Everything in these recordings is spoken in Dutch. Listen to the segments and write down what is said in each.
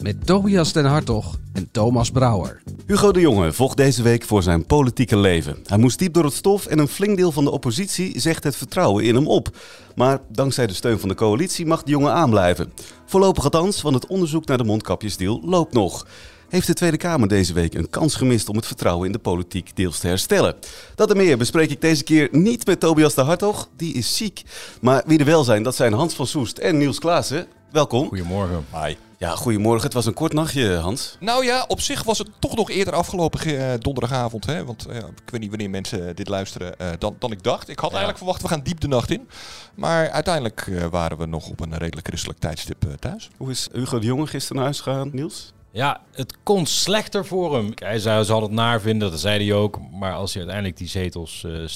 Met Tobias den Hartog en Thomas Brouwer. Hugo de Jonge vocht deze week voor zijn politieke leven. Hij moest diep door het stof en een flink deel van de oppositie zegt het vertrouwen in hem op. Maar dankzij de steun van de coalitie mag de jongen aanblijven. Voorlopig althans, want het onderzoek naar de mondkapjesdeal loopt nog. Heeft de Tweede Kamer deze week een kans gemist om het vertrouwen in de politiek deels te herstellen? Dat en meer bespreek ik deze keer niet met Tobias de Hartog, die is ziek. Maar wie er wel zijn, dat zijn Hans van Soest en Niels Klaassen. Welkom. Goedemorgen. Hi. Ja, goedemorgen. Het was een kort nachtje, Hans. Nou ja, op zich was het toch nog eerder afgelopen eh, donderdagavond. Hè? Want eh, ik weet niet wanneer mensen dit luisteren eh, dan, dan ik dacht. Ik had eigenlijk verwacht, we gaan diep de nacht in. Maar uiteindelijk eh, waren we nog op een redelijk christelijk tijdstip eh, thuis. Hoe is Hugo de Jonge gisteren naar huis gegaan, Niels? Ja, het kon slechter voor hem. Hij zei, ze had het naar vinden, dat zei hij ook. Maar als hij uiteindelijk die zetels eh, eh,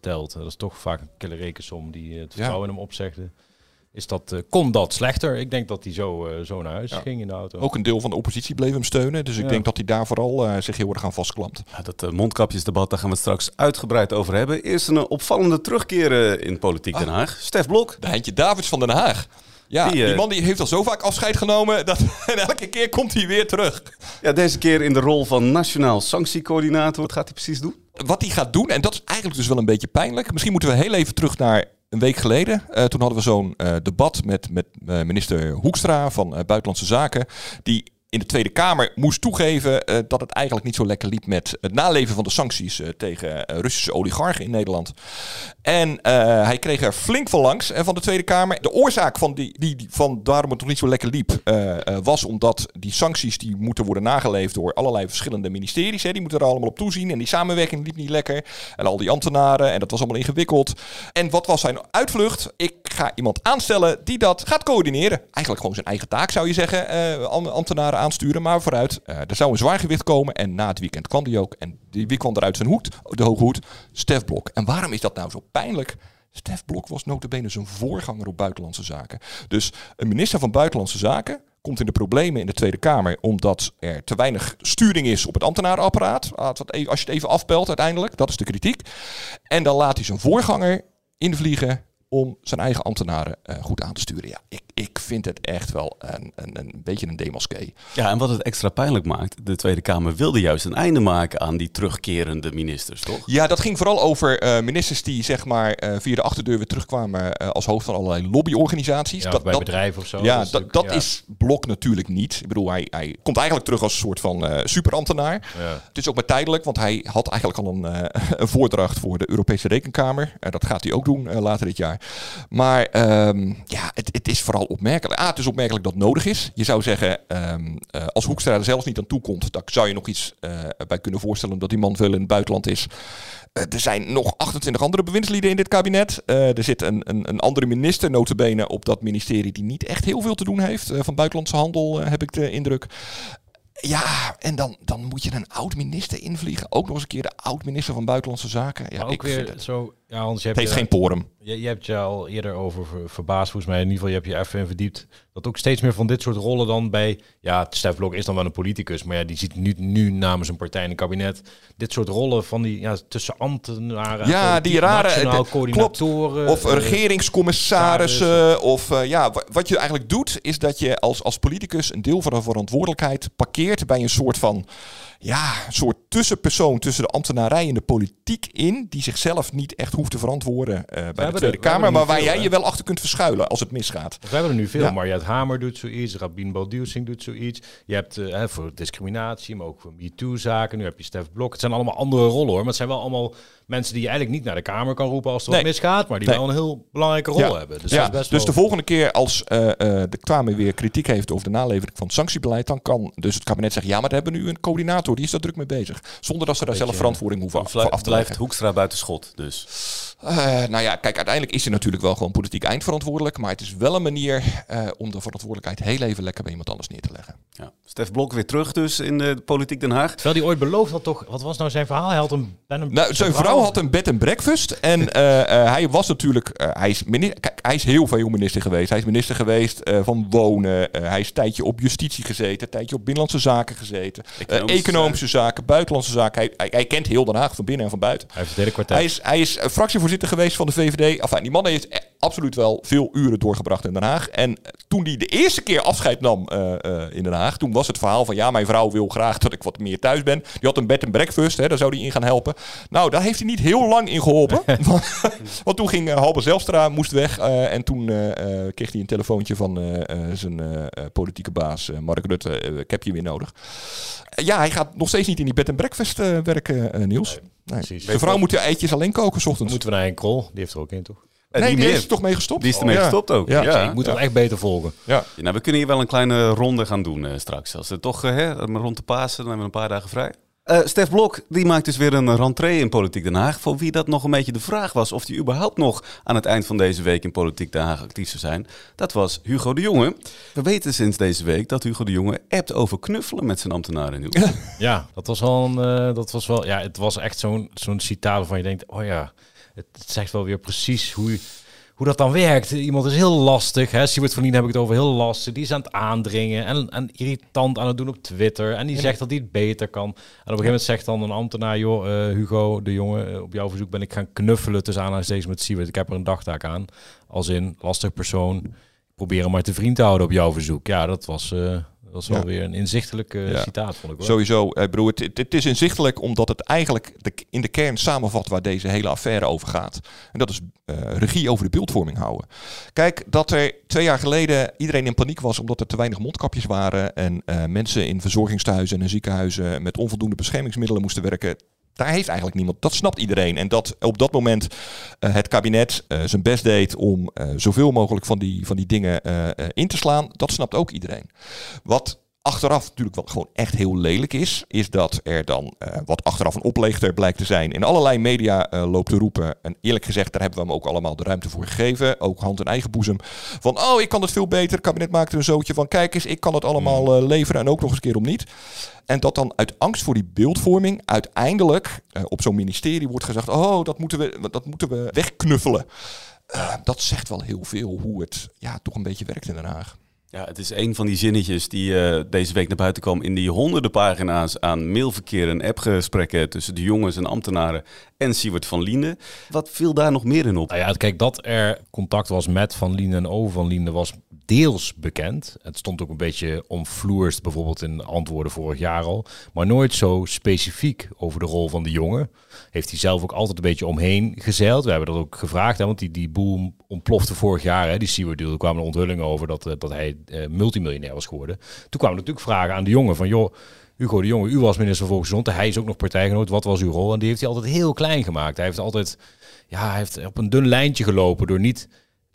telt, dat is toch vaak een kille rekensom die eh, het vertrouwen in hem opzegde. Is dat, eh, kon dat slechter? Ik denk dat hij zo, eh, zo naar huis Ja. ging in de auto. Ook een deel van de oppositie bleef hem steunen. Dus ik Ja. denk dat hij daar vooral eh, zich heel erg aan vastklampt. Ja, dat mondkapjesdebat, daar gaan we het straks uitgebreid over hebben. Eerst een opvallende terugkeer in Politiek Den Haag. Stef Blok. De Heintje Davids van Den Haag. Ja, Die, die, man die heeft al zo vaak afscheid genomen. Dat, en elke keer komt hij weer terug. Ja, deze keer in de rol van Nationaal Sanctiecoördinator. Wat gaat hij precies doen? wat hij gaat doen, en dat is eigenlijk dus wel een beetje pijnlijk. Misschien moeten we heel even terug naar een week geleden. Eh, toen hadden we zo'n eh, debat met, met eh, minister Hoekstra van Buitenlandse Zaken. Die in de Tweede Kamer moest toegeven eh, dat het eigenlijk niet zo lekker liep met het naleven van de sancties eh, tegen eh, Russische oligarchen in Nederland. En hij kreeg er flink van langs eh, van de Tweede Kamer. De oorzaak van, die, die, die- van waarom het nog niet zo lekker liep, was omdat die sancties die moeten worden nageleefd door allerlei verschillende ministeries. Hè, die moeten er allemaal op toezien. En die samenwerking liep niet lekker. En al die ambtenaren. En dat was allemaal ingewikkeld. En wat was zijn uitvlucht? Ik ga iemand aanstellen die dat gaat coördineren. Eigenlijk gewoon zijn eigen taak zou je zeggen. am- ambtenaren aansturen. Maar vooruit, eh, er zou een zwaargewicht komen. En na het weekend kwam die ook. En die, wie kwam er uit zijn hoed? De hoge hoed? Stef Blok. En waarom is dat nou zo pijnlijk? Stef Blok was notabene zijn voorganger op Buitenlandse Zaken. Dus een minister van Buitenlandse Zaken komt in de problemen in de Tweede Kamer omdat er te weinig sturing is op het ambtenarenapparaat. Wat even- Als je het even afpelt uiteindelijk, dat is de kritiek. En dan laat hij zijn voorganger invliegen om zijn eigen ambtenaren eh, goed aan te sturen. Ja, ik, ik vind het echt wel een, een, een beetje een demaskee. Ja, en wat het extra pijnlijk maakt, de Tweede Kamer wilde juist een einde maken aan die terugkerende ministers, toch? Ja, dat ging vooral over eh, ministers die zeg maar eh, via de achterdeur weer terugkwamen eh, als hoofd van allerlei lobbyorganisaties. Ja, dat, bij dat, bedrijven of zo. Ja, Dat is dat, natuurlijk- dat ja. is Blok natuurlijk niet. Ik bedoel, hij, hij komt eigenlijk terug als een soort van eh, superambtenaar. Ja. Het is ook maar tijdelijk, want hij had eigenlijk al een, eh, een voordracht voor de Europese Rekenkamer. Dat gaat hij ook doen eh, later dit jaar. Maar ehm, ja, het, het is vooral opmerkelijk. Ah, het is opmerkelijk dat het nodig is. Je zou zeggen, ehm, eh, als Hoekstra er zelfs niet aan toekomt, dan zou je nog iets eh, bij kunnen voorstellen omdat die man veel in het buitenland is. Eh, er zijn nog 28 andere bewindslieden in dit kabinet. Er zit een, een, een andere minister, notabene, op dat ministerie die niet echt heel veel te doen heeft. Van buitenlandse handel heb ik de indruk. Ja, en dan, dan moet je een oud-minister invliegen. Ook nog eens een keer de oud-minister van Buitenlandse Zaken. Ja, Maar ook ik weer het, zo... Ja, Hans, je het heeft je- geen porum. Je, je hebt je al eerder over ver- verbaasd, volgens mij. In ieder geval, je hebt je even in verdiept. Dat ook steeds meer van dit soort rollen dan bij... Ja, Stef Blok is dan wel een politicus. Maar ja, die zit nu, nu namens een partij in een kabinet. Dit soort rollen van die... Ja, tussen ambtenaren... en Ja, die rare- de- coördinatoren. Of eh, regeringscommissarissen. Of eh, ja, wa- wat je eigenlijk doet, is dat je als, als politicus een deel van de verantwoordelijkheid parkeert bij een soort van. Ja, een soort tussenpersoon tussen de ambtenarij en de politiek in, die zichzelf niet echt hoeft te verantwoorden eh, bij de Tweede er- Kamer, er maar waar veel, jij hè? je wel achter kunt verschuilen als het misgaat. We hebben er nu veel. Ja. Mariette Hamer doet zoiets. Rabin Baldursing doet zoiets. Je hebt eh, voor discriminatie, maar ook voor MeToo-zaken. Nu heb je Stef Blok. Het zijn allemaal andere rollen hoor. Maar het zijn wel allemaal mensen die je eigenlijk niet naar de Kamer kan roepen als er wat misgaat. Maar die Nee. wel een heel belangrijke rol hebben. Dus, ja, dat is best dus wel... de volgende keer als eh, eh, de Kamer weer kritiek heeft over de nalevering van het sanctiebeleid, dan kan dus het kabinet zeggen, ja, maar we hebben nu een coördinator, die is daar druk mee bezig. Zonder dat ze daar zelf verantwoording hoeven af, voor Blijft, af te blijft leggen. Hoekstra buiten schot, dus. Eh, nou ja, kijk, uiteindelijk is hij natuurlijk wel gewoon politiek eindverantwoordelijk. Maar het is wel een manier eh, om de verantwoordelijkheid heel even lekker bij iemand anders neer te leggen. Ja. Stef Blok weer terug dus in de politiek Den Haag. Terwijl hij ooit beloofd had toch... Wat was nou zijn verhaal? Hij had een... Nou, zijn vrouw had een bed en breakfast. En eh, eh, hij was natuurlijk. eh, hij, is minister, kijk, hij is heel veel minister geweest. Hij is minister geweest eh, van wonen. Eh, hij is een tijdje op justitie gezeten. Een tijdje op binnenlandse zaken gezeten. eh, Economische economische zaken, buitenlandse zaken. Hij, hij, hij kent heel Den Haag van binnen en van buiten. Hij heeft het hele kwartet. Hij is, hij is eh, fractievoorzitter geweest van de VVD. Enfin, die man heeft absoluut wel veel uren doorgebracht in Den Haag. En eh, toen hij de eerste keer afscheid nam eh, eh, in Den Haag, toen was het verhaal van ja, mijn vrouw wil graag dat ik wat meer thuis ben. Die had een bed en breakfast, hè, daar zou hij in gaan helpen. Nou, daar heeft hij niet heel lang in geholpen. want, want toen ging uh, Halbe Zelstra, moest weg. eh, en toen eh, eh, kreeg hij een telefoontje van eh, eh, zijn politieke baas Mark Rutte. ik heb je weer nodig. Ja, hij gaat nog steeds niet in die bed en breakfast werken, Niels. Nee. Precies. De vrouw moet de eitjes alleen koken, s ochtends. Moeten we naar een krol? Die heeft er ook in, toch? En nee, die die meer. is er toch mee gestopt? Die is ermee Oh, ja. gestopt ook. Ja. Ja. Ik moet hem echt beter volgen. Ja. Ja, nou, we kunnen hier wel een kleine ronde gaan doen eh, straks. Als het toch eh, hè, rond de Pasen, dan hebben we een paar dagen vrij. Eh Stef Blok die maakt dus weer een rentree in Politiek Den Haag. Voor wie dat nog een beetje de vraag was of hij überhaupt nog aan het eind van deze week in Politiek Den Haag actief zou zijn. Dat was Hugo de Jonge. We weten sinds deze week dat Hugo de Jonge appt over knuffelen met zijn ambtenaren. Niels. Ja, dat was wel eh, dat was wel, ja, het was echt zo'n zo'n citaat waarvan je denkt, oh ja, het zegt wel weer precies hoe, hoe dat dan werkt. Iemand is heel lastig, hè. Siewert van Lien heb ik het over, heel lastig. Die is aan het aandringen en, en irritant aan het doen op Twitter. En die zegt dat hij het beter kan. En op een gegeven moment zegt dan een ambtenaar, joh, eh, Hugo de jongen, eh, op jouw verzoek ben ik gaan knuffelen tussen aanhalingstekens met Siewert. Ik heb er een dagtaak aan, als in lastig persoon. Probeer hem maar te vriend te houden op jouw verzoek. Ja, dat was, eh, dat was wel Ja. weer een inzichtelijk eh, Ja. citaat, vond ik hoor. Sowieso, eh, broer, het, het, het is inzichtelijk omdat het eigenlijk de, in de kern samenvat waar deze hele affaire over gaat. En dat is eh, regie over de beeldvorming houden. Kijk, dat er twee jaar geleden iedereen in paniek was omdat er te weinig mondkapjes waren en eh, mensen in verzorgingstehuizen en in ziekenhuizen met onvoldoende beschermingsmiddelen moesten werken. Daar heeft eigenlijk niemand. Dat snapt iedereen. En dat op dat moment eh, het kabinet eh, zijn best deed om eh, zoveel mogelijk van die, van die dingen in te slaan, dat snapt ook iedereen. Wat achteraf natuurlijk wel gewoon echt heel lelijk is, is dat er dan eh, wat achteraf een opleegter blijkt te zijn. In allerlei media eh, loopt te roepen. En eerlijk gezegd, daar hebben we hem ook allemaal de ruimte voor gegeven. Ook hand in eigen boezem. Van, oh, ik kan het veel beter. Het kabinet maakt er een zootje van. Kijk eens, ik kan het allemaal eh, leveren en ook nog eens een keer om niet. En dat dan uit angst voor die beeldvorming uiteindelijk op zo'n ministerie wordt gezegd: oh, dat moeten we, dat moeten we wegknuffelen. Dat zegt wel heel veel hoe het ja, toch een beetje werkt in Den Haag. Ja, het is een van die zinnetjes die eh, deze week naar buiten kwam in die honderden pagina's aan mailverkeer en appgesprekken tussen de jongens en ambtenaren en Siewert van Liene. Wat viel daar nog meer in op? Nou ja, kijk, dat er contact was met Van Lien en over Van Lien was deels bekend. Het stond ook een beetje omvloerst, bijvoorbeeld in antwoorden vorig jaar al. Maar nooit zo specifiek over de rol van de jongen. Heeft hij zelf ook altijd een beetje omheen gezeild. We hebben dat ook gevraagd, hè, want die, die boel ontplofte vorig jaar. Hè, die Seward deal, er kwamen onthullingen over dat, eh, dat hij eh, multimiljonair was geworden. Toen kwamen natuurlijk vragen aan de jongen van, joh, Hugo de Jonge, u was minister van Volksgezondheid. Hij is ook nog partijgenoot. Wat was uw rol? En die heeft hij altijd heel klein gemaakt. Hij heeft altijd, ja, hij heeft op een dun lijntje gelopen door niet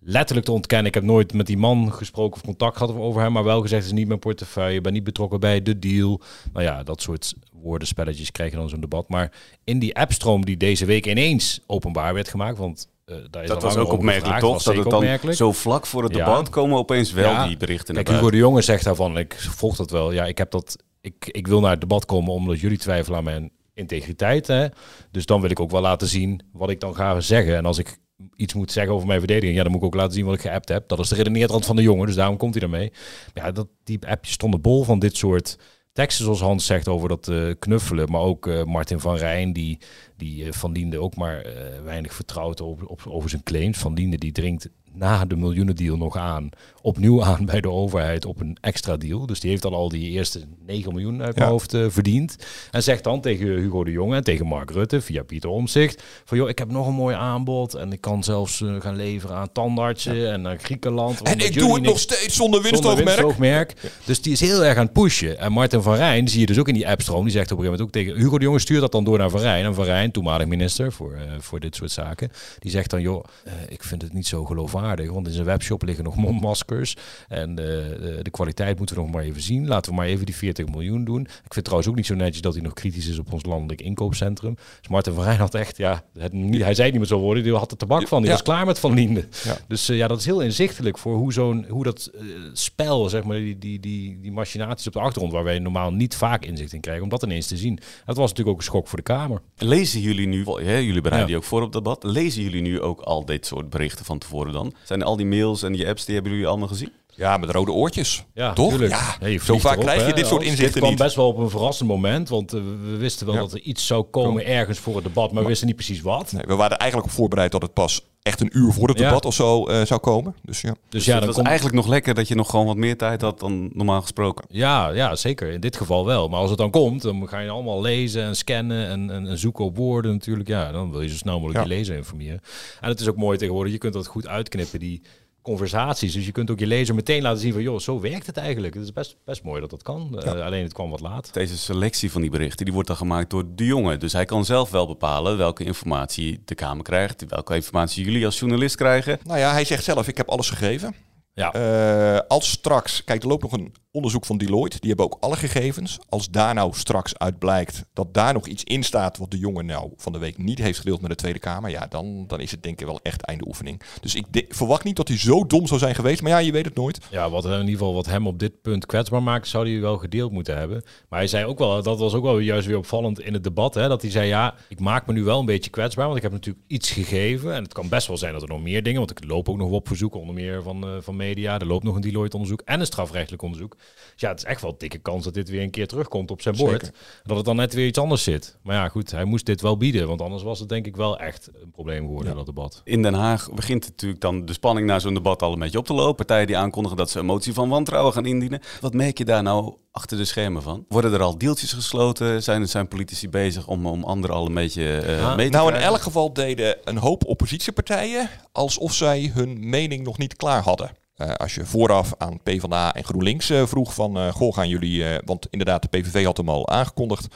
letterlijk te ontkennen. Ik heb nooit met die man gesproken of contact gehad over hem, maar wel gezegd, het is niet mijn portefeuille, ik ben niet betrokken bij de deal. Nou ja, dat soort woordenspelletjes krijg je dan zo'n debat. Maar in die appstroom die deze week ineens openbaar werd gemaakt, want eh, daar is Dat was ook opmerkelijk, toch? Dat het dan opmerkelijk. zo vlak voor het Ja. debat komen opeens wel Ja. die berichten naar Kijk, Hugo de Jonge zegt daarvan, ik volg dat wel. Ja, ik heb dat. Ik, ik wil naar het debat komen omdat jullie twijfelen aan mijn integriteit. Hè? Dus dan wil ik ook wel laten zien wat ik dan ga zeggen. En als ik iets moet zeggen over mijn verdediging, ja, dan moet ik ook laten zien wat ik geappt heb. Dat is de redeneertrand van de jongen, dus daarom komt hij. Maar ja, dat, die appjes stonden bol van dit soort teksten, zoals Hans zegt, over dat eh, knuffelen. Maar ook eh, Martin van Rijn, die, die eh, Van Liende ook maar weinig vertrouwt op, over zijn claims. Van Liende, die dringt na de miljoenendeal nog aan, opnieuw aan bij de overheid op een extra deal. Dus die heeft dan al die eerste 9 miljoen uit mijn Ja. hoofd eh, verdiend. En zegt dan tegen Hugo de Jonge en tegen Mark Rutte via Pieter Omzicht van joh, ik heb nog een mooi aanbod en ik kan zelfs eh, gaan leveren aan tandartsen en naar Griekenland. En ik doe het nog steeds zonder zonder winstoogmerk. Dus die is heel erg aan het pushen. En Martin van Rijn zie je dus ook in die appstroom. Die zegt op een gegeven moment ook tegen Hugo de Jonge stuurt dat dan door naar Van Rijn. En Van Rijn, toenmalig minister voor, eh, voor dit soort zaken, die zegt dan joh, ik vind het niet zo geloofwaardig aardig. Want in zijn webshop liggen nog mondmaskers. En de, de kwaliteit moeten we nog maar even zien. Laten we maar even die 40 miljoen doen. Ik vind het trouwens ook niet zo netjes dat hij nog kritisch is op ons landelijk inkoopcentrum. Dus Martin van Rijn had echt, ja, het, hij zei het niet meer zo worden. Die had de tabak van. Die Ja. was klaar met Van Liende. Ja. Dus eh, ja, dat is heel inzichtelijk voor hoe, zo'n, hoe dat eh, spel, zeg maar, die, die, die, die machinaties op de achtergrond, waar wij normaal niet vaak inzicht in krijgen, om dat ineens te zien. Dat was natuurlijk ook een schok voor de Kamer. Lezen jullie nu, hè, jullie bereiden Ja. die ook voor op debat, lezen jullie nu ook al dit soort berichten van tevoren dan? Zijn al die mails en die apps, die hebben jullie allemaal gezien? Ja, met rode oortjes. Ja, Toch? tuurlijk. Ja, zo vaak erop, krijg je hè, dit soort inzichten Dit kwam niet. best wel op een verrassend moment, want eh, we wisten wel Ja. dat er iets zou komen ergens voor het debat, maar we wisten niet precies wat. Nee, we waren eigenlijk op voorbereid dat het pas echt een uur voor het Ja. debat of zo eh, zou komen. Dus ja. Dus ja, ja, het dan was komt, eigenlijk nog lekker dat je nog gewoon wat meer tijd had dan normaal gesproken. ja, ja, zeker. In dit geval wel. Maar als het dan komt, dan ga je allemaal lezen en scannen en, en, en zoeken op woorden natuurlijk. Ja, dan wil je zo snel mogelijk Ja. je lezer informeren. En het is ook mooi tegenwoordig, je kunt dat goed uitknippen, die conversaties. Dus je kunt ook je lezer meteen laten zien van, joh, zo werkt het eigenlijk. Het is best, best mooi dat dat kan. Eh, alleen het kwam wat laat. Deze selectie van die berichten die wordt dan gemaakt door de jongen. Dus hij kan zelf wel bepalen welke informatie de Kamer krijgt, welke informatie jullie als journalist krijgen. Nou ja, hij zegt zelf, ik heb alles gegeven. Ja. Eh, als straks, kijk, er loopt nog een onderzoek van Deloitte. Die hebben ook alle gegevens. Als daar nou straks uit blijkt dat daar nog iets in staat wat de jongen nou van de week niet heeft gedeeld met de Tweede Kamer. Ja, dan, dan is het denk ik wel echt einde oefening. Dus ik de- verwacht niet dat hij zo dom zou zijn geweest. Maar ja, je weet het nooit. Ja, wat in ieder geval wat hem op dit punt kwetsbaar maakt, zou hij wel gedeeld moeten hebben. Maar hij zei ook wel, dat was ook wel juist weer opvallend in het debat, hè, dat hij zei, ja, ik maak me nu wel een beetje kwetsbaar, want ik heb natuurlijk iets gegeven. En het kan best wel zijn dat er nog meer dingen, want ik loop ook nog op verzoeken, onder meer van, eh, van media. Er loopt nog een Deloitte-onderzoek en een strafrechtelijk onderzoek. Dus ja, het is echt wel een dikke kans dat dit weer een keer terugkomt op zijn bord. Dat het dan net weer iets anders zit. Maar ja, goed, hij moest dit wel bieden, want anders was het denk ik wel echt een probleem geworden, dat debat. In Den Haag begint natuurlijk dan de spanning naar zo'n debat al een beetje op te lopen. Partijen die aankondigen dat ze een motie van wantrouwen gaan indienen. Wat merk je daar nou achter de schermen van? Worden er al deeltjes gesloten? Zijn, zijn politici bezig om, om anderen al een beetje eh mee te Nou, in elk geval deden een hoop oppositiepartijen alsof zij hun mening nog niet klaar hadden. Eh, als je vooraf aan PvdA en GroenLinks eh, vroeg van, eh, goh, gaan jullie, eh, want inderdaad de PVV had hem al aangekondigd,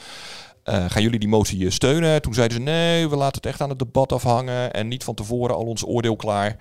eh, gaan jullie die motie steunen? Toen zeiden ze, nee, we laten het echt aan het debat afhangen en niet van tevoren al ons oordeel klaar.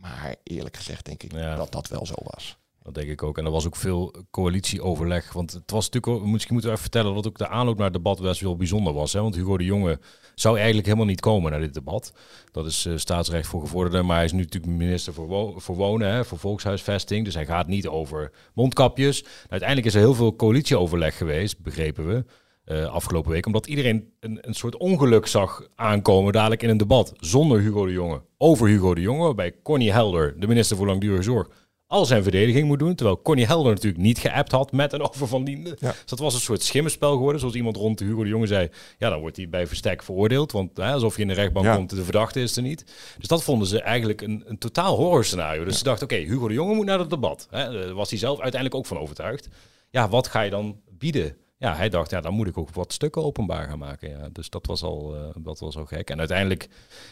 Maar eerlijk gezegd denk ik Ja. dat dat wel zo was. Denk ik ook. En er was ook veel coalitieoverleg. Want het was natuurlijk ook, misschien moeten we even vertellen dat ook de aanloop naar het debat best wel bijzonder was. Hè? Want Hugo de Jonge zou eigenlijk helemaal niet komen naar dit debat. Dat is eh, staatsrecht voor gevorderden. Maar hij is nu natuurlijk minister voor, voor wonen, hè, voor volkshuisvesting. Dus hij gaat niet over mondkapjes. Uiteindelijk is er heel veel coalitieoverleg geweest, begrepen we. eh, afgelopen week, omdat iedereen een, een soort ongeluk zag aankomen dadelijk in een debat zonder Hugo de Jonge over Hugo de Jonge, waarbij Connie Helder, de minister voor langdurige zorg, al zijn verdediging moet doen. Terwijl Connie Helder natuurlijk niet geappt had met en over Van Liende. Ja. Dus dat was een soort schimmenspel geworden. Zoals iemand rond de Hugo de Jonge zei. Ja, dan wordt hij bij verstek veroordeeld. Want hè, alsof je in de rechtbank Ja. komt, de verdachte is er niet. Dus dat vonden ze eigenlijk een, een totaal horrorscenario. Dus ze dachten, oké, Hugo de Jonge moet naar het debat. Hè, daar was hij zelf uiteindelijk ook van overtuigd. Ja, wat ga je dan bieden? Ja, hij dacht, ja, dan moet ik ook wat stukken openbaar gaan maken. Ja, dus dat was al, eh, dat was al gek. En uiteindelijk,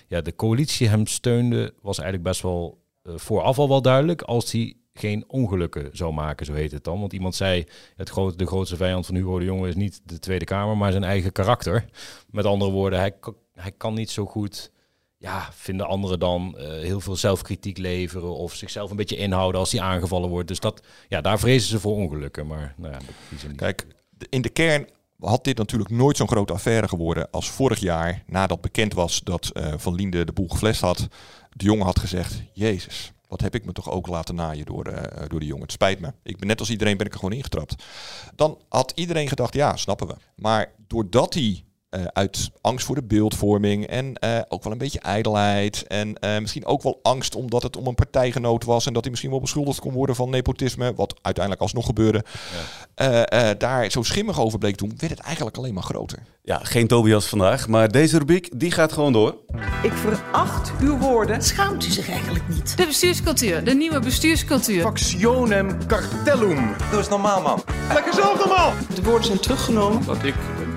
ja, de coalitie hem steunde, was eigenlijk best wel eh, vooraf al wel duidelijk. Als hij geen ongelukken zou maken, zo heet het dan. Want iemand zei, het grote, de grootste vijand van Hugo de Jonge is niet de Tweede Kamer, maar zijn eigen karakter. Met andere woorden, hij, hij kan niet zo goed, ja, vinden anderen dan eh, heel veel zelfkritiek leveren of zichzelf een beetje inhouden als hij aangevallen wordt. Dus dat, ja, daar vrezen ze voor ongelukken. Maar nou ja, dat. Kijk, in de kern had dit natuurlijk nooit zo'n grote affaire geworden als vorig jaar, nadat bekend was dat eh, Van Liende de boel geflest had. De jongen had gezegd, Jezus, wat heb ik me toch ook laten naaien door, eh, door de jongen. Het spijt me. Ik ben net als iedereen ben ik er gewoon ingetrapt. Dan had iedereen gedacht, ja, snappen we. Maar doordat hij eh, uit angst voor de beeldvorming en eh, ook wel een beetje ijdelheid en eh, misschien ook wel angst omdat het om een partijgenoot was en dat hij misschien wel beschuldigd kon worden van nepotisme, wat uiteindelijk alsnog gebeurde, eh, eh, daar zo schimmig over bleek toen, werd het eigenlijk alleen maar groter. Ja, geen Tobias vandaag, maar deze rubriek die gaat gewoon door. Ik veracht uw woorden. Schaamt u zich eigenlijk niet? De bestuurscultuur, de nieuwe bestuurscultuur. Factionem cartellum. Dat is normaal, man. Lekker zelf normaal. De woorden zijn teruggenomen. dat ik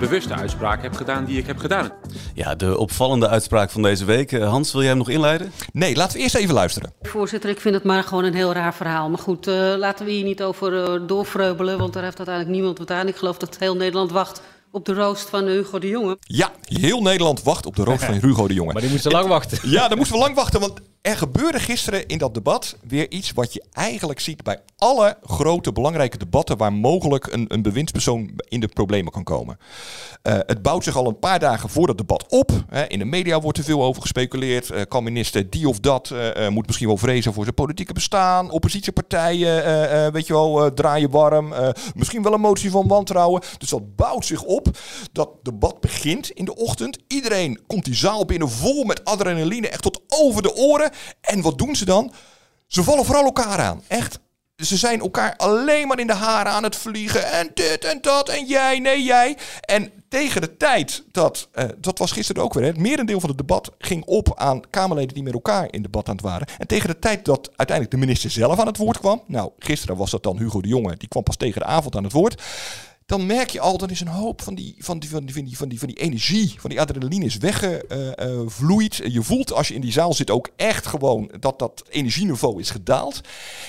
bewuste uitspraak heb gedaan die ik heb gedaan. Ja, de opvallende uitspraak van deze week. Eh, Hans, wil jij hem nog inleiden? Nee, laten we eerst even luisteren. Voorzitter, ik vind het maar gewoon een heel raar verhaal. Maar goed, eh, laten we hier niet over eh, doorvreubelen, want daar heeft uiteindelijk niemand wat aan. Ik geloof dat heel Nederland wacht op de roost van Hugo de Jonge. Ja, heel Nederland wacht op de roos van Hugo de Jonge. Maar die moesten lang wachten. Ja, daar moesten we lang wachten, want Er gebeurde gisteren in dat debat weer iets wat je eigenlijk ziet bij alle grote belangrijke debatten waar mogelijk een, een bewindspersoon in de problemen kan komen. Uh, het bouwt zich al een paar dagen voor dat debat op. Hè. In de media wordt er veel over gespeculeerd. Uh, kan minister die of dat uh, moet misschien wel vrezen voor zijn politieke bestaan. Oppositiepartijen, weet je wel, draaien warm. misschien wel een motie van wantrouwen. Dus dat bouwt zich op. Dat debat begint in de ochtend. Iedereen komt die zaal binnen vol met adrenaline, echt tot over de oren. En wat doen ze dan? Ze vallen vooral elkaar aan. Echt. Ze zijn elkaar alleen maar in de haren aan het vliegen. En dit en dat. En jij, nee, jij. En tegen de tijd dat, uh, dat was gisteren ook weer, hè, het merendeel van het debat ging op aan Kamerleden die met elkaar in debat aan het waren. En tegen de tijd dat uiteindelijk de minister zelf aan het woord kwam, nou, gisteren was dat dan Hugo de Jonge, die kwam pas tegen de avond aan het woord dan merk je al, dat is een hoop van die, van die, van die, van die, van die, van die energie, van die adrenaline is weggevloeid. Uh, uh, je voelt als je in die zaal zit ook echt gewoon dat dat energieniveau is gedaald.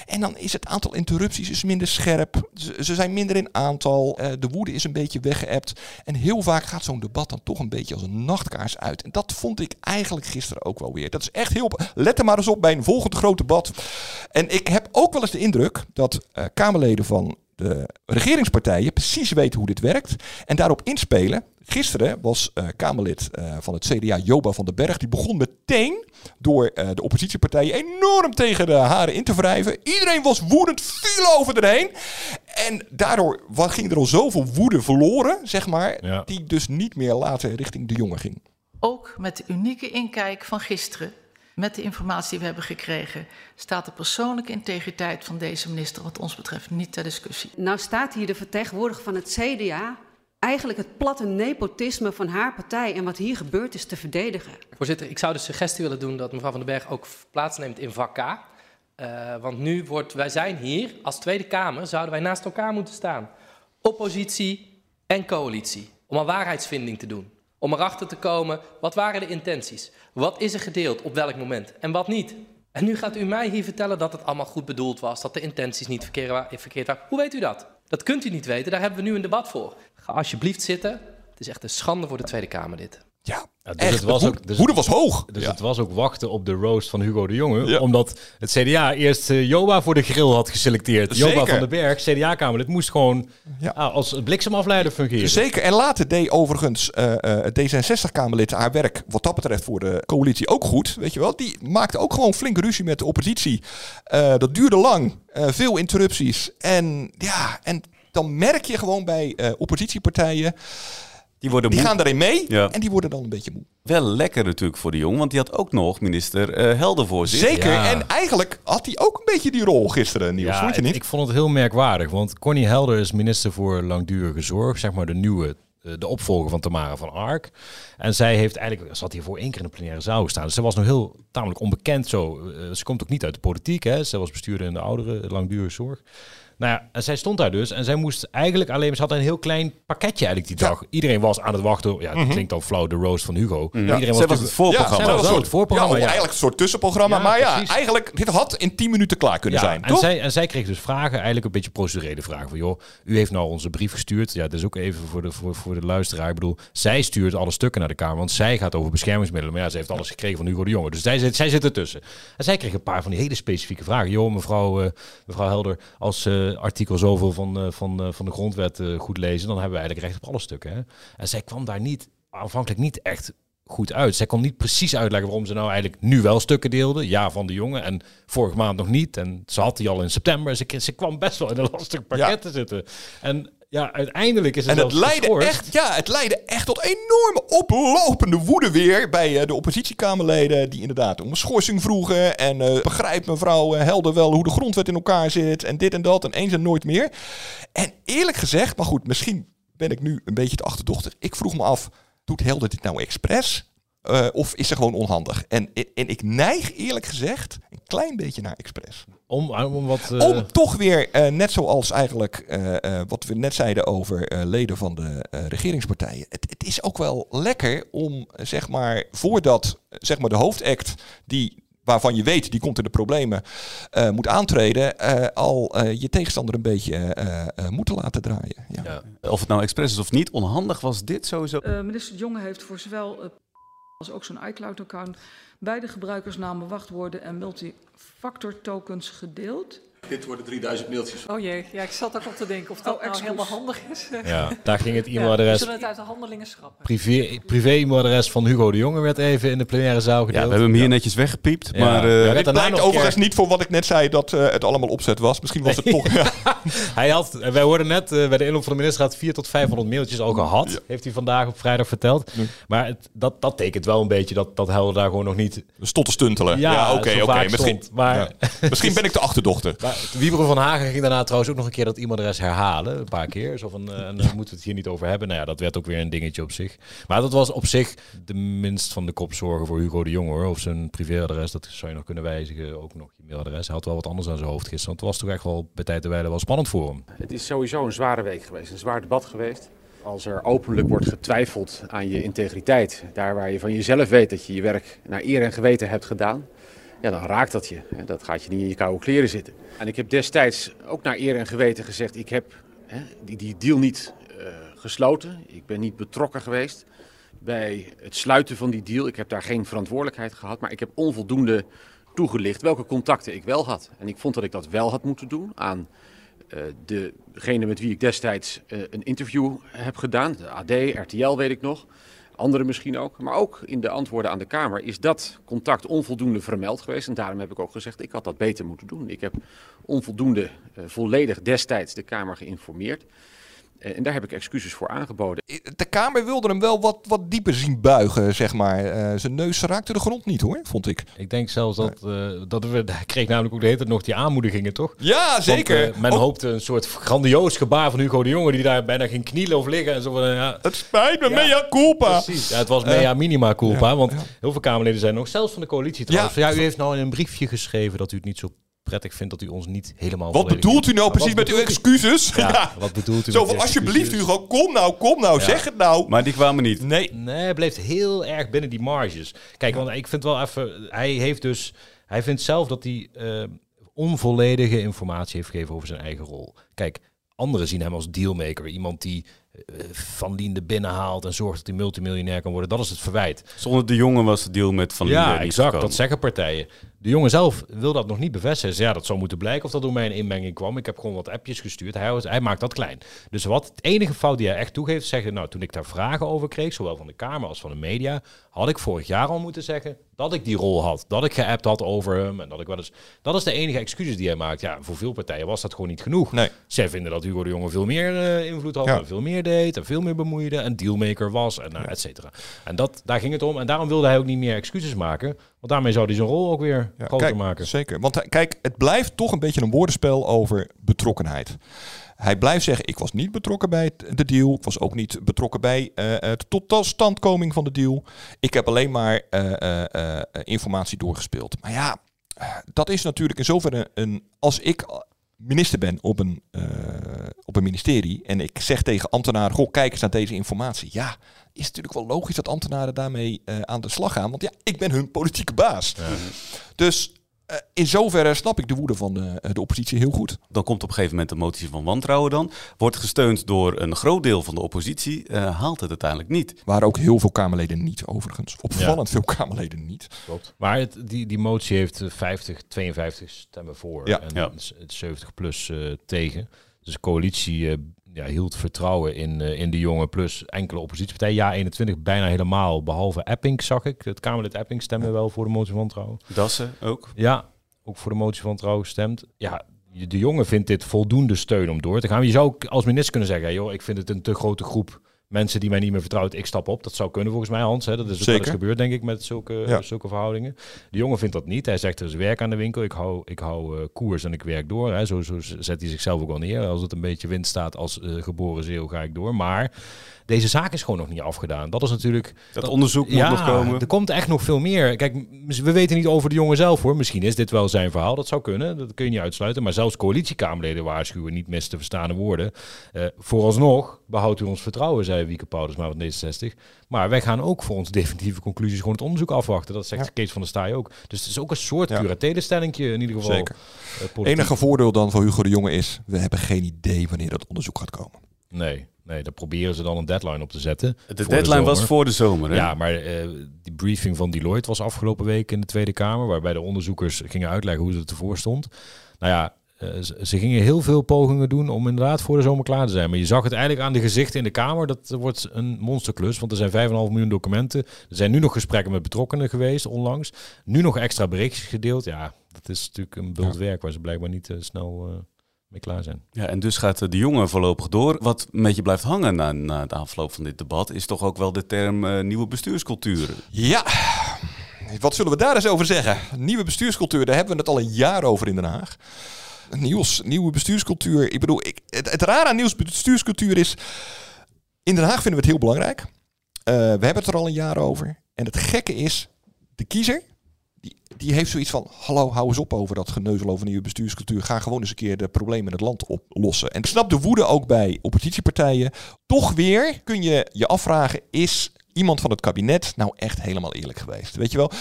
En dan is het aantal interrupties is minder scherp. Ze, zijn minder in aantal. Uh, de woede is een beetje weggeëpt. En heel vaak gaat zo'n debat dan toch een beetje als een nachtkaars uit. En dat vond ik eigenlijk gisteren ook wel weer. Dat is echt heel... Let er maar eens op bij een volgend groot debat. En ik heb ook wel eens de indruk dat Kamerleden van de regeringspartijen precies weten hoe dit werkt en daarop inspelen. Gisteren was uh, Kamerlid uh, van het CDA Joba van den Berg. Die begon meteen door uh, de oppositiepartijen enorm tegen de haren in te wrijven. Iedereen was woedend, viel over erheen. En daardoor ging er al zoveel woede verloren, zeg maar, ja. die dus niet meer later richting de jongen ging. Ook met de unieke inkijk van gisteren met de informatie die we hebben gekregen, staat de persoonlijke integriteit van deze minister, wat ons betreft, niet ter discussie. Nou staat hier de vertegenwoordiger van het CDA eigenlijk het platte nepotisme van haar partij en wat hier gebeurt is te verdedigen. Voorzitter, ik zou de suggestie willen doen dat mevrouw van den Berg ook plaatsneemt in vak K. Uh, want nu wordt, wij zijn hier als Tweede Kamer, zouden wij naast elkaar moeten staan. Oppositie en coalitie, om een waarheidsvinding te doen. Om erachter te komen, wat waren de intenties? Wat is er gedeeld op welk moment en wat niet? En nu gaat u mij hier vertellen dat het allemaal goed bedoeld was, dat de intenties niet verkeerd waren. Hoe weet u dat? Dat kunt u niet weten, daar hebben we nu een debat voor. Ga alsjeblieft zitten. Het is echt een schande voor de Tweede Kamer dit. Ja, Ja, dus Echt, het was de ook, dus woede was hoog. Dus Ja. het was ook wachten op de roast van Hugo de Jonge. Ja. Omdat het CDA eerst eh, Joba voor de grill had geselecteerd. Joba Zeker. van den Berg, CDA-kamer. Dit moest gewoon Ja. ah, als bliksemafleider fungeren. Zeker. En later deed overigens eh, eh, het D66-Kamerlid haar werk wat dat betreft voor de coalitie ook goed. Weet je wel? Die maakte ook gewoon flinke ruzie met de oppositie. Dat duurde lang. veel interrupties. En ja, en dan merk je gewoon bij oppositiepartijen, Die worden die moe. gaan erin mee Ja. en die worden dan een beetje moe. Wel lekker natuurlijk voor de jong, want die had ook nog minister eh, Helder voor zich. Zeker. Ja. En eigenlijk had hij ook een beetje die rol gisteren, Niels. vond je niet? ik vond het heel merkwaardig. Want Connie Helder is minister voor langdurige zorg. Zeg maar de nieuwe, eh, de opvolger van Tamara van Ark. En zij heeft eigenlijk, ze had hiervoor één keer in de plenaire zaal gestaan. Dus ze was nog heel tamelijk onbekend zo. Eh, ze komt ook niet uit de politiek. Hè. Ze was bestuurder in de oudere langdurige zorg. Nou ja, en zij stond daar dus. En zij moest eigenlijk alleen... Ze had een heel klein pakketje eigenlijk die Ja. dag. Iedereen was aan het wachten. Ja, het klinkt al flauw, de roast van Hugo. Ja. Iedereen was was het voorprogramma. Ja, was het voorprogramma, ja, ja. eigenlijk een soort tussenprogramma. Maar ja, precies. eigenlijk, dit had in 10 minuten klaar kunnen Ja, zijn, en toch? zij, en zij kreeg dus vragen, eigenlijk een beetje procedurele vragen. Van, joh, u heeft nou onze brief gestuurd. Ja, dat is ook even voor de, voor, voor de luisteraar. Ik bedoel, zij stuurt alle stukken naar de Kamer, want zij gaat over beschermingsmiddelen. Maar ja, ze heeft alles gekregen van Hugo de Jonge. Dus zij, zit- zij zit ertussen. En zij kreeg een paar van die hele specifieke vragen. Joh, mevrouw, eh, mevrouw Helder, als eh, artikel zoveel van, eh, van, eh, van de grondwet goed lezen, dan hebben we eigenlijk recht op alle stukken. Hè? En zij kwam daar niet, aanvankelijk niet echt goed uit. Zij kon niet precies uitleggen waarom ze nou eigenlijk nu wel stukken deelde. Ja, van de jongen. En vorige maand nog niet. En ze had die al in september. Ze, ze kwam best wel in een lastig pakket Ja. te zitten. En ja, uiteindelijk is het En het leidde, geschorst. echt, ja, het leidde echt tot enorme oplopende woede weer bij eh, de oppositiekamerleden. Die inderdaad om een schorsing vroegen. En eh begrijpt mevrouw eh, Helder wel hoe de grondwet in elkaar zit. En dit en dat. En eens en nooit meer. En eerlijk gezegd, maar goed, misschien ben ik nu een beetje te achterdochtig. Ik vroeg me af, doet Helder dit nou expres? Of is ze gewoon onhandig? En, en ik neig eerlijk gezegd een klein beetje naar expres. Om, om wat... eh, Om toch weer, eh, net zoals eigenlijk eh, eh, wat we net zeiden over eh, leden van de eh, regeringspartijen. Het, het is ook wel lekker om, eh, zeg maar, voordat eh, zeg maar, de hoofdact die waarvan je weet die komt in de problemen eh, moet aantreden, eh, al eh, je tegenstander een beetje eh, eh, moeten laten draaien. Ja. ja. Of het nou expres is of niet, onhandig was dit sowieso. Eh, minister Jonge heeft voor zowel eh, als ook zo'n iCloud-account, beide gebruikersnamen, wachtwoorden en multifactor tokens gedeeld. Dit worden 3000 mailtjes. Oh jee, ja, ik zat ook op te denken of dat Oh, nou excuus. helemaal handig is. Ja, daar ging het Ja, e-mailadres. zullen we het uit de handelingen schrappen? Privé, privé-e-mailadres van Hugo de Jonge werd even in de plenaire zaal Ja, gedeeld. we hebben hem hier netjes weggepiept. Ja. Maar Ja, eh, werd Dit blijkt overigens keer- niet voor wat ik net zei, dat eh, het allemaal opzet was. Misschien was het toch... Ja. Hij had, wij hoorden net eh, bij de inloop van de minister had 4 tot 500 mailtjes al gehad. Heeft hij vandaag op vrijdag verteld. Maar het, dat, dat tekent wel een beetje dat, dat Helder daar gewoon nog niet... Stond te stuntelen. Ja, Ja, oké, oké. Misschien. Maar- ja. Misschien ben ik de achterdochter. Maar Wieberen van Hagen ging daarna trouwens ook nog een keer dat e-mailadres herhalen. Een paar keer. Zo van, eh, dan moeten we het hier niet over hebben. Nou ja, dat werd ook weer een dingetje op zich. Maar dat was op zich de minst van de kopzorgen voor Hugo de Jong hoor. Of zijn privéadres, dat zou je nog kunnen wijzigen. Ook nog je mailadres. Hij had wel wat anders aan zijn hoofd gisteren. Want het was toch echt wel bij tijd en wijle wel spannend voor hem. Het is sowieso een zware week geweest, een zwaar debat geweest. Als er openlijk wordt getwijfeld aan je integriteit, daar waar je van jezelf weet dat je je werk naar eer en geweten hebt gedaan, ja, dan raakt dat je. Dat gaat je niet in je koude kleren zitten. En ik heb destijds ook naar eer en geweten gezegd, ik heb hè, die, die deal niet eh, gesloten. Ik ben niet betrokken geweest bij het sluiten van die deal. Ik heb daar geen verantwoordelijkheid gehad, maar ik heb onvoldoende toegelicht welke contacten ik wel had. En ik vond dat ik dat wel had moeten doen aan eh, degene met wie ik destijds eh, een interview heb gedaan. De AD, RTL weet ik nog. Anderen misschien ook. Maar ook in de antwoorden aan de Kamer is dat contact onvoldoende vermeld geweest. En daarom heb ik ook gezegd, ik had dat beter moeten doen. Ik heb onvoldoende eh, volledig destijds de Kamer geïnformeerd. Eh, en daar heb ik excuses voor aangeboden. De Kamer wilde hem wel wat, wat dieper zien buigen, zeg maar. Eh, zijn neus raakte de grond niet, hoor, vond ik. Ik denk zelfs dat, eh, dat we, hij kreeg namelijk ook de hele tijd nog die aanmoedigingen, toch? Ja, Want, zeker. eh, men hoopte een soort grandioos gebaar van Hugo de Jonge, die daar bijna ging knielen of liggen. En zo van, ja, Het spijt me, mea culpa. Precies. Ja, het was Eh, mea minima culpa, ja, want ja. heel veel Kamerleden zijn nog, zelfs van de coalitie trouwens. Ja, u heeft nou in een briefje geschreven dat u het niet zo prettig vindt dat u ons niet helemaal Wat bedoelt u nou precies met uw excuses? Ja, wat bedoelt u Zo van, alsjeblieft excuses? Hugo, kom nou, kom nou, Ja. zeg het nou. Maar die kwamen niet. Nee. Nee, hij bleef heel erg binnen die marges. Kijk, want ik vind wel even... Hij heeft dus... Hij vindt zelf dat hij eh, onvolledige informatie heeft gegeven over zijn eigen rol. Kijk, anderen zien hem als dealmaker. Iemand die eh, Van Liende binnenhaalt en zorgt dat hij multimiljonair kan worden. Dat is het verwijt. Zonder de jongen was de deal met Van Linden Ja, niet exact. Dat zeggen partijen. De jongen zelf wil dat nog niet bevestigen. Zegt, Ja, dat zou moeten blijken of dat door mij een inmenging kwam. Ik heb gewoon wat appjes gestuurd. Hij, was- hij maakt dat klein. Dus wat het enige fout die hij echt toegeeft, zeggen, nou, toen ik daar vragen over kreeg, zowel van de Kamer als van de media, had ik vorig jaar al moeten zeggen dat ik die rol had. Dat ik geappt had over hem. En dat ik wel eens. Dat is de enige excuses die hij maakt. Ja, voor veel partijen was dat gewoon niet genoeg. Nee. Zij vinden dat Hugo de Jonge veel meer eh, invloed had, Ja. en veel meer deed, en veel meer bemoeide, en dealmaker was, en nou, et cetera. En dat, daar ging het om. En daarom wilde hij ook niet meer excuses maken. Want daarmee zou hij zijn rol ook weer Ja, groter kijk, maken. Zeker. Want hij- kijk, het blijft toch een beetje een woordenspel over betrokkenheid. Hij blijft zeggen, ik was niet betrokken bij de deal. Ik was ook niet betrokken bij eh het totstandkoming van de deal. Ik heb alleen maar eh, eh, eh, informatie doorgespeeld. Maar ja, eh, dat is natuurlijk in zoverre een... Als ik minister ben op een, eh, op een ministerie en ik zeg tegen ambtenaren, goh, kijk eens naar deze informatie. Ja, is natuurlijk wel logisch dat ambtenaren daarmee eh, aan de slag gaan. Want ja, ik ben hun politieke baas. Dus in zoverre snap ik de woede van de, de oppositie heel goed. Dan komt op een gegeven moment een motie van wantrouwen dan. Wordt gesteund door een groot deel van de oppositie. eh, haalt het uiteindelijk niet. Waren ook heel veel Kamerleden niet, overigens. Opvallend veel Kamerleden niet. Klopt. Maar het, die, die motie heeft eh, 50, 52 stemmen voor Ja. en Ja. s- 70 plus eh, tegen. Dus de coalitie eh, ja, hield vertrouwen in, eh, in de jongen plus enkele oppositiepartijen. Ja, 21 bijna helemaal, behalve Epping zag ik. Het Kamerlid Epping stemde wel voor de motie van wantrouwen. Dassen ook. Ja, ook voor de motie van wantrouwen gestemd. Ja, de jongen vindt dit voldoende steun om door te gaan. Je zou ook als minister kunnen zeggen, "Hey, joh, ik vind het een te grote groep mensen die mij niet meer vertrouwt. Ik stap op. Dat zou kunnen volgens mij, Hans. Hè. Dat is ook Zeker. gebeurd, denk ik, met zulke, Ja. zulke verhoudingen. De jongen vindt dat niet. Hij zegt, er is werk aan de winkel. Ik hou, ik hou eh, koers en ik werk door. Hè. Zo, zo zet hij zichzelf ook wel neer. Als het een beetje wind staat als eh, geboren zeeuw, ga ik door. Maar deze zaak is gewoon nog niet afgedaan. Dat is natuurlijk... Dat onderzoek moet ja, nog komen. Er komt echt nog veel meer. Kijk, we weten niet over de jongen zelf hoor. Misschien is dit wel zijn verhaal. Dat zou kunnen. Dat kun je niet uitsluiten. Maar zelfs coalitiekamerleden waarschuwen niet mis te verstaande woorden. Eh, vooralsnog behoudt u ons vertrouwen, zei Wieke Paulusma van D66. Maar wij gaan ook voor onze definitieve conclusies gewoon het onderzoek afwachten. Dat zegt Kees van der Staaij ook. Dus het is ook een soort Ja. in ieder geval. Zeker. eh, enige voordeel dan voor Hugo de Jonge is, we hebben geen idee wanneer dat onderzoek gaat komen. Nee. Nee, daar proberen ze dan een deadline op te zetten. De deadline was voor de zomer, hè? Ja, maar uh, die briefing van Deloitte was afgelopen week in de Tweede Kamer... waarbij de onderzoekers gingen uitleggen hoe het ervoor stond. Nou ja, ze gingen heel veel pogingen doen om inderdaad voor de zomer klaar te zijn. Maar je zag het eigenlijk aan de gezichten in de Kamer. Dat wordt een monsterklus, want er zijn 5,5 miljoen documenten. Er zijn nu nog gesprekken met betrokkenen geweest onlangs. Nu nog extra berichtjes gedeeld. Ja, dat is natuurlijk een bult werk waar ze blijkbaar niet uh, snel uh, mee klaar zijn. Ja, en dus gaat de jongen voorlopig door. Wat een beetje blijft hangen na, na de afloop van dit debat... is toch ook wel de term nieuwe bestuurscultuur. Ja, wat zullen we daar eens over zeggen? Nieuwe bestuurscultuur, daar hebben we het al een jaar over in Den Haag. Nieuws, nieuwe bestuurscultuur. Ik bedoel, ik, het, het rare aan nieuwe bestuurscultuur is... In Den Haag vinden we het heel belangrijk. Uh, we hebben het er al een jaar over. En het gekke is, de kiezer... Die, die heeft zoiets van, hallo, hou eens op over dat geneuzel over nieuwe bestuurscultuur. Ga gewoon eens een keer de problemen in het land oplossen. En ik snap de woede ook bij oppositiepartijen. Toch weer kun je je afvragen, is iemand van het kabinet nou echt helemaal eerlijk geweest? Weet je wel,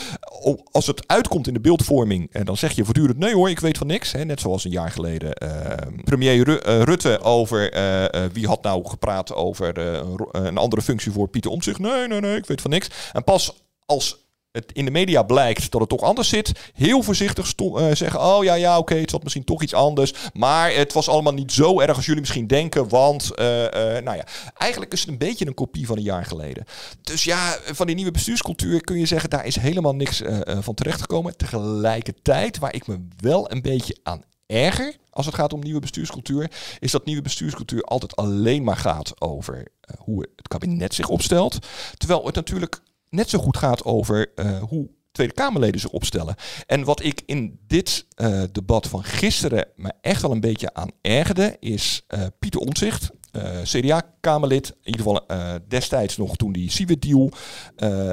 als het uitkomt in de beeldvorming, en dan zeg je voortdurend: nee hoor, ik weet van niks. Net zoals een jaar geleden uh, premier uh, Rutte over uh, wie had nou gepraat over een andere functie voor Pieter Omtzigt. Nee, nee, nee, ik weet van niks. En pas als in de media blijkt dat het toch anders zit, heel voorzichtig uh, zeggen: Oh ja, ja, oké, okay, het zat misschien toch iets anders. Maar het was allemaal niet zo erg als jullie misschien denken. Want, uh, uh, nou ja, eigenlijk is het een beetje een kopie van een jaar geleden. Dus ja, van die nieuwe bestuurscultuur kun je zeggen: daar is helemaal niks van terechtgekomen. Tegelijkertijd, waar ik me wel een beetje aan erger als het gaat om nieuwe bestuurscultuur, is dat nieuwe bestuurscultuur altijd alleen maar gaat over hoe het kabinet zich opstelt. Terwijl het natuurlijk net zo goed gaat over uh, hoe Tweede Kamerleden zich opstellen. En wat ik in dit uh, debat van gisteren me echt wel een beetje aan ergerde, is uh, Pieter Omtzigt, CDA-Kamerlid, in ieder geval destijds nog toen die Siewert-deal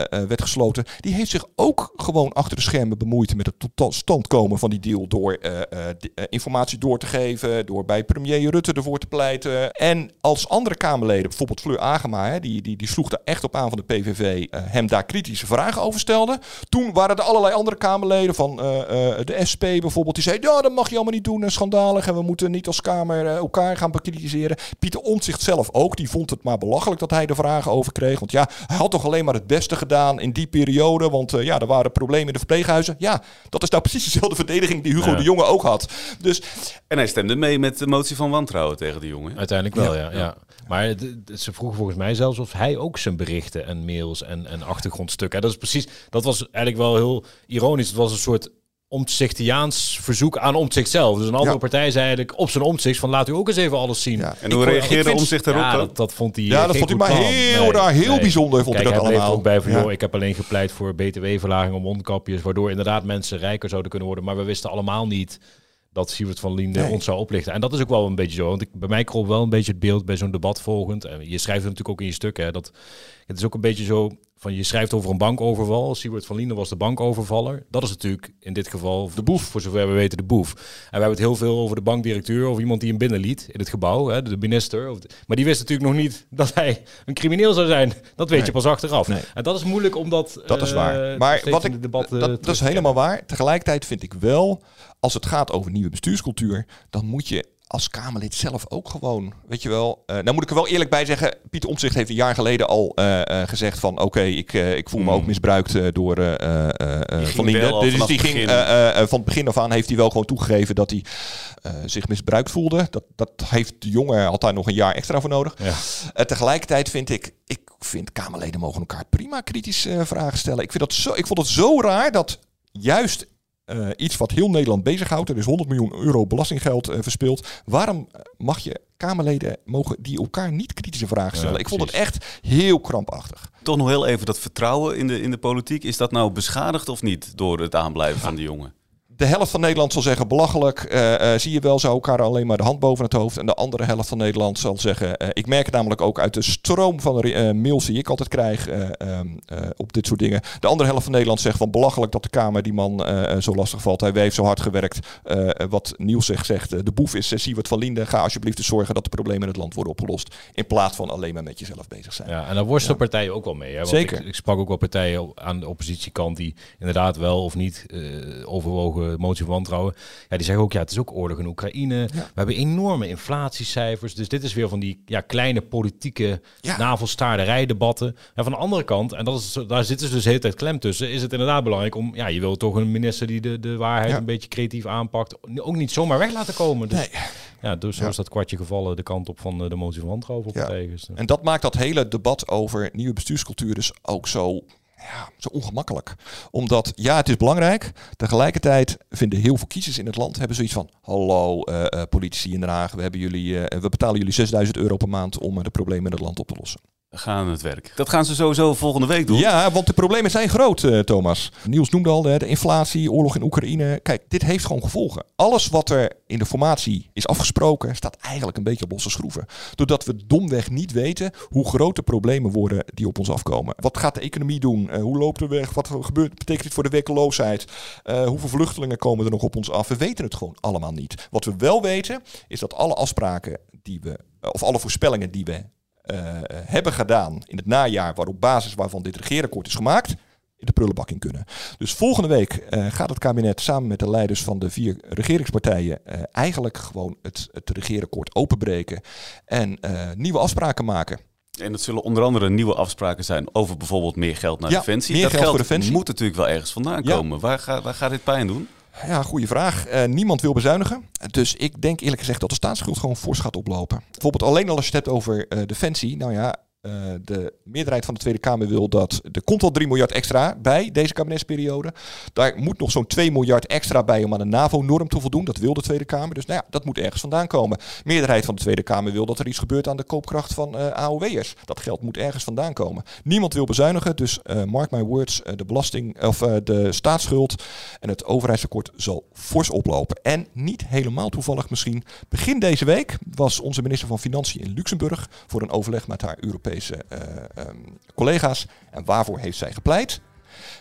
werd gesloten, die heeft zich ook gewoon achter de schermen bemoeid met het tot stand komen van die deal door informatie door te geven, door bij premier Rutte ervoor te pleiten. En als andere Kamerleden, bijvoorbeeld Fleur Agema, hè, die, die, die sloeg er echt op aan van de PVV, hem daar kritische vragen over stelde. Toen waren er allerlei andere Kamerleden van de SP bijvoorbeeld, die zeiden, ja, dat mag je allemaal niet doen, en schandalig, en we moeten niet als Kamer elkaar gaan bekritiseren. Pieter Omtzigt zelf ook, die vond het maar belachelijk dat hij er vragen over kreeg. Want ja, hij had toch alleen maar het beste gedaan in die periode, want uh, ja, er waren problemen in de verpleeghuizen. Ja, dat is nou precies dezelfde verdediging die Hugo Ja. de Jonge ook had. Dus En hij stemde mee met de motie van wantrouwen tegen de jongen. Uiteindelijk wel, Ja. ja. ja. Maar ze vroegen volgens mij zelfs of hij ook zijn berichten en mails en, en achtergrondstukken. Dat is precies, dat was eigenlijk wel heel ironisch. Het was een soort omtzigtiaans verzoek aan omzicht zelf. Dus een andere Ja. partij zei eigenlijk op zijn omzicht van laat u ook eens even alles zien. En hoe reageerde Omtzigt daarop Ja, dat, dat vond hij Ja, dat vond hij maar plan. heel raar, heel bijzonder vond dat hij er allemaal. ook bij van, Ja. joh, ik heb alleen gepleit voor btw-verlaging om mondkapjes, waardoor inderdaad mensen rijker zouden kunnen worden. Maar we wisten allemaal niet dat Siewert van Liende Nee. ons zou oplichten. En dat is ook wel een beetje zo. Want ik, bij mij kroop wel een beetje het beeld bij zo'n debat volgend. En je schrijft het natuurlijk ook in je stuk. Hè, dat, het is ook een beetje zo van je schrijft over een bankoverval. Siewert van Liende was de bankovervaller. Dat is natuurlijk in dit geval de boef, voor zover we weten de boef. En we hebben het heel veel over de bankdirecteur of iemand die hem binnenliet in het gebouw, hè, de minister. Of de- maar die wist natuurlijk nog niet dat hij een crimineel zou zijn. Dat weet je pas achteraf. Nee. En dat is moeilijk omdat Dat is waar. Maar wat ik, debat, eh, dat, dat is helemaal waar. Tegelijkertijd vind ik wel, als het gaat over nieuwe bestuurscultuur, dan moet je als Kamerlid zelf ook gewoon, weet je wel. eh nou moet ik er wel eerlijk bij zeggen, Pieter Omtzigt heeft een jaar geleden al eh, eh, gezegd van, oké, ik, ik voel me ook misbruikt eh, door Van Linden. Dus die ging van het begin af aan heeft hij wel gewoon toegegeven dat hij zich misbruikt voelde. Dat, dat heeft de jongen had daar nog een jaar extra voor nodig. Ja. Tegelijkertijd vind ik, ik vind Kamerleden mogen elkaar prima kritisch vragen stellen. Ik, vind dat zo, ik vond het zo raar dat juist eh, iets wat heel Nederland bezighoudt, er is 100 miljoen euro belastinggeld eh, verspild. Waarom eh, mag je Kamerleden mogen die elkaar niet kritische vragen stellen? Ja, ik vond het echt heel krampachtig. Toch nog heel even dat vertrouwen in de, in de politiek. Is dat nou beschadigd of niet door het aanblijven van de jongen? De helft van Nederland zal zeggen belachelijk. eh, eh, zie je wel, zou elkaar alleen maar de hand boven het hoofd. En de andere helft van Nederland zal zeggen. eh, ik merk het namelijk ook uit de stroom van de mails die ik altijd krijg eh, ehm, eh, op dit soort dingen. De andere helft van Nederland zegt van belachelijk dat de Kamer die man zo lastig valt. Hij heeft zo hard gewerkt. Wat Niels zegt, zegt de boef is Siewert van Linden. Ga alsjeblieft eens zorgen dat de problemen in het land worden opgelost. In plaats van alleen maar met jezelf bezig zijn. Ja, en daar worstelen partijen ook wel mee. Hè? Want Zeker. Ik, ik sprak ook wel partijen aan de oppositiekant die inderdaad wel of niet overwogen wantrouwen, motie van wantrouwen. Ja, die zeggen ook, ja, het is ook oorlog in Oekraïne. We hebben enorme inflatiecijfers. Dus dit is weer van die ja, kleine politieke Ja. navelstaarderijdebatten. En van de andere kant, en dat is, daar zitten ze dus de hele tijd klem tussen, is het inderdaad belangrijk om, ja, je wil toch een minister die de, de waarheid Ja. een beetje creatief aanpakt, ook niet zomaar weg laten komen. Dus, Nee. Ja, dus zo is dat kwartje gevallen de kant op van eh, de motie van wantrouwen. Dus, En dat maakt dat hele debat over nieuwe bestuurscultuur dus ook zo, ja, zo ongemakkelijk. Omdat, ja, het is belangrijk. Tegelijkertijd vinden heel veel kiezers in het land hebben zoiets van... Hallo, eh, eh, politici in Den Haag, we, hebben jullie, eh, we betalen jullie 6000 euro per maand om de problemen in het land op te lossen. Gaan aan het werk. Dat gaan ze sowieso volgende week doen. Ja, want de problemen zijn groot, eh, Thomas. Niels noemde al hè, de inflatie, oorlog in Oekraïne. Kijk, dit heeft gewoon gevolgen. Alles wat er in de formatie is afgesproken, staat eigenlijk een beetje op losse schroeven. Doordat we domweg niet weten hoe groot de problemen worden die op ons afkomen. Wat gaat de economie doen? Eh, hoe loopt de weg? Wat gebeurt, betekent dit voor de werkloosheid? Eh, hoeveel vluchtelingen komen er nog op ons af? We weten het gewoon allemaal niet. Wat we wel weten, is dat alle afspraken die we, of alle voorspellingen die we hebben gedaan in het najaar, waar op basis waarvan dit regeerakkoord is gemaakt, in de prullenbak in kunnen. Dus volgende week eh, gaat het kabinet samen met de leiders van de vier regeringspartijen eh, eigenlijk gewoon het, het regeerakkoord openbreken en eh, nieuwe afspraken maken. En dat zullen onder andere nieuwe afspraken zijn over bijvoorbeeld meer geld naar Ja, Defensie. meer dat geld geld voor Defensie. moet natuurlijk wel ergens vandaan Ja. komen. Waar, gaat waar gaat dit pijn doen? Ja, goede vraag. Eh, niemand wil bezuinigen. Dus ik denk eerlijk gezegd dat de staatsschuld gewoon fors gaat oplopen. Bijvoorbeeld alleen al als je het hebt over eh, defensie. Nou ja, eh, de meerderheid van de Tweede Kamer wil dat... Er komt al 3 miljard extra bij deze kabinetsperiode. Daar moet nog zo'n 2 miljard extra bij om aan de NAVO-norm te voldoen. Dat wil de Tweede Kamer. Dus nou ja, dat moet ergens vandaan komen. meerderheid van de Tweede Kamer wil dat er iets gebeurt aan de koopkracht van eh AOW'ers. Dat geld moet ergens vandaan komen. Niemand wil bezuinigen, dus eh, mark my words, de belasting of de staatsschuld en het overheidstekort zal fors oplopen. En niet helemaal toevallig misschien, begin deze week was onze minister van Financiën in Luxemburg voor een overleg met haar Europese eh, ehm, collega's. En waarvoor heeft zij gepleit?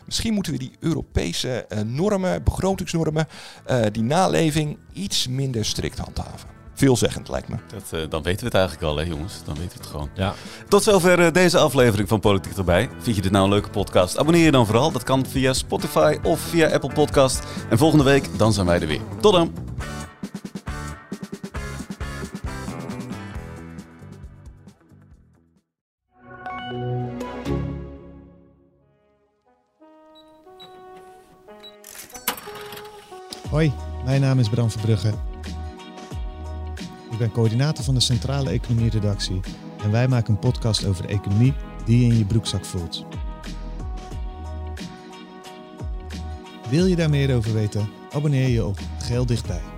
Misschien moeten we die Europese eh, normen, begrotingsnormen, eh, die naleving iets minder strikt handhaven. Veelzeggend lijkt me. Dat, eh, dan weten we het eigenlijk al, hè jongens. Dan weten we het gewoon. Ja. Tot zover deze aflevering van Politiek erbij. Vind je dit nou een leuke podcast? Abonneer je dan vooral. Dat kan via Spotify of via Apple Podcast. En volgende week, dan zijn wij er weer. Tot dan! Hoi, mijn naam is Bram Verbrugge. Ik ben coördinator van de Centrale Economie Redactie en wij maken een podcast over de economie die je in je broekzak voelt. Wil je daar meer over weten? Abonneer je op Geel Dichtbij.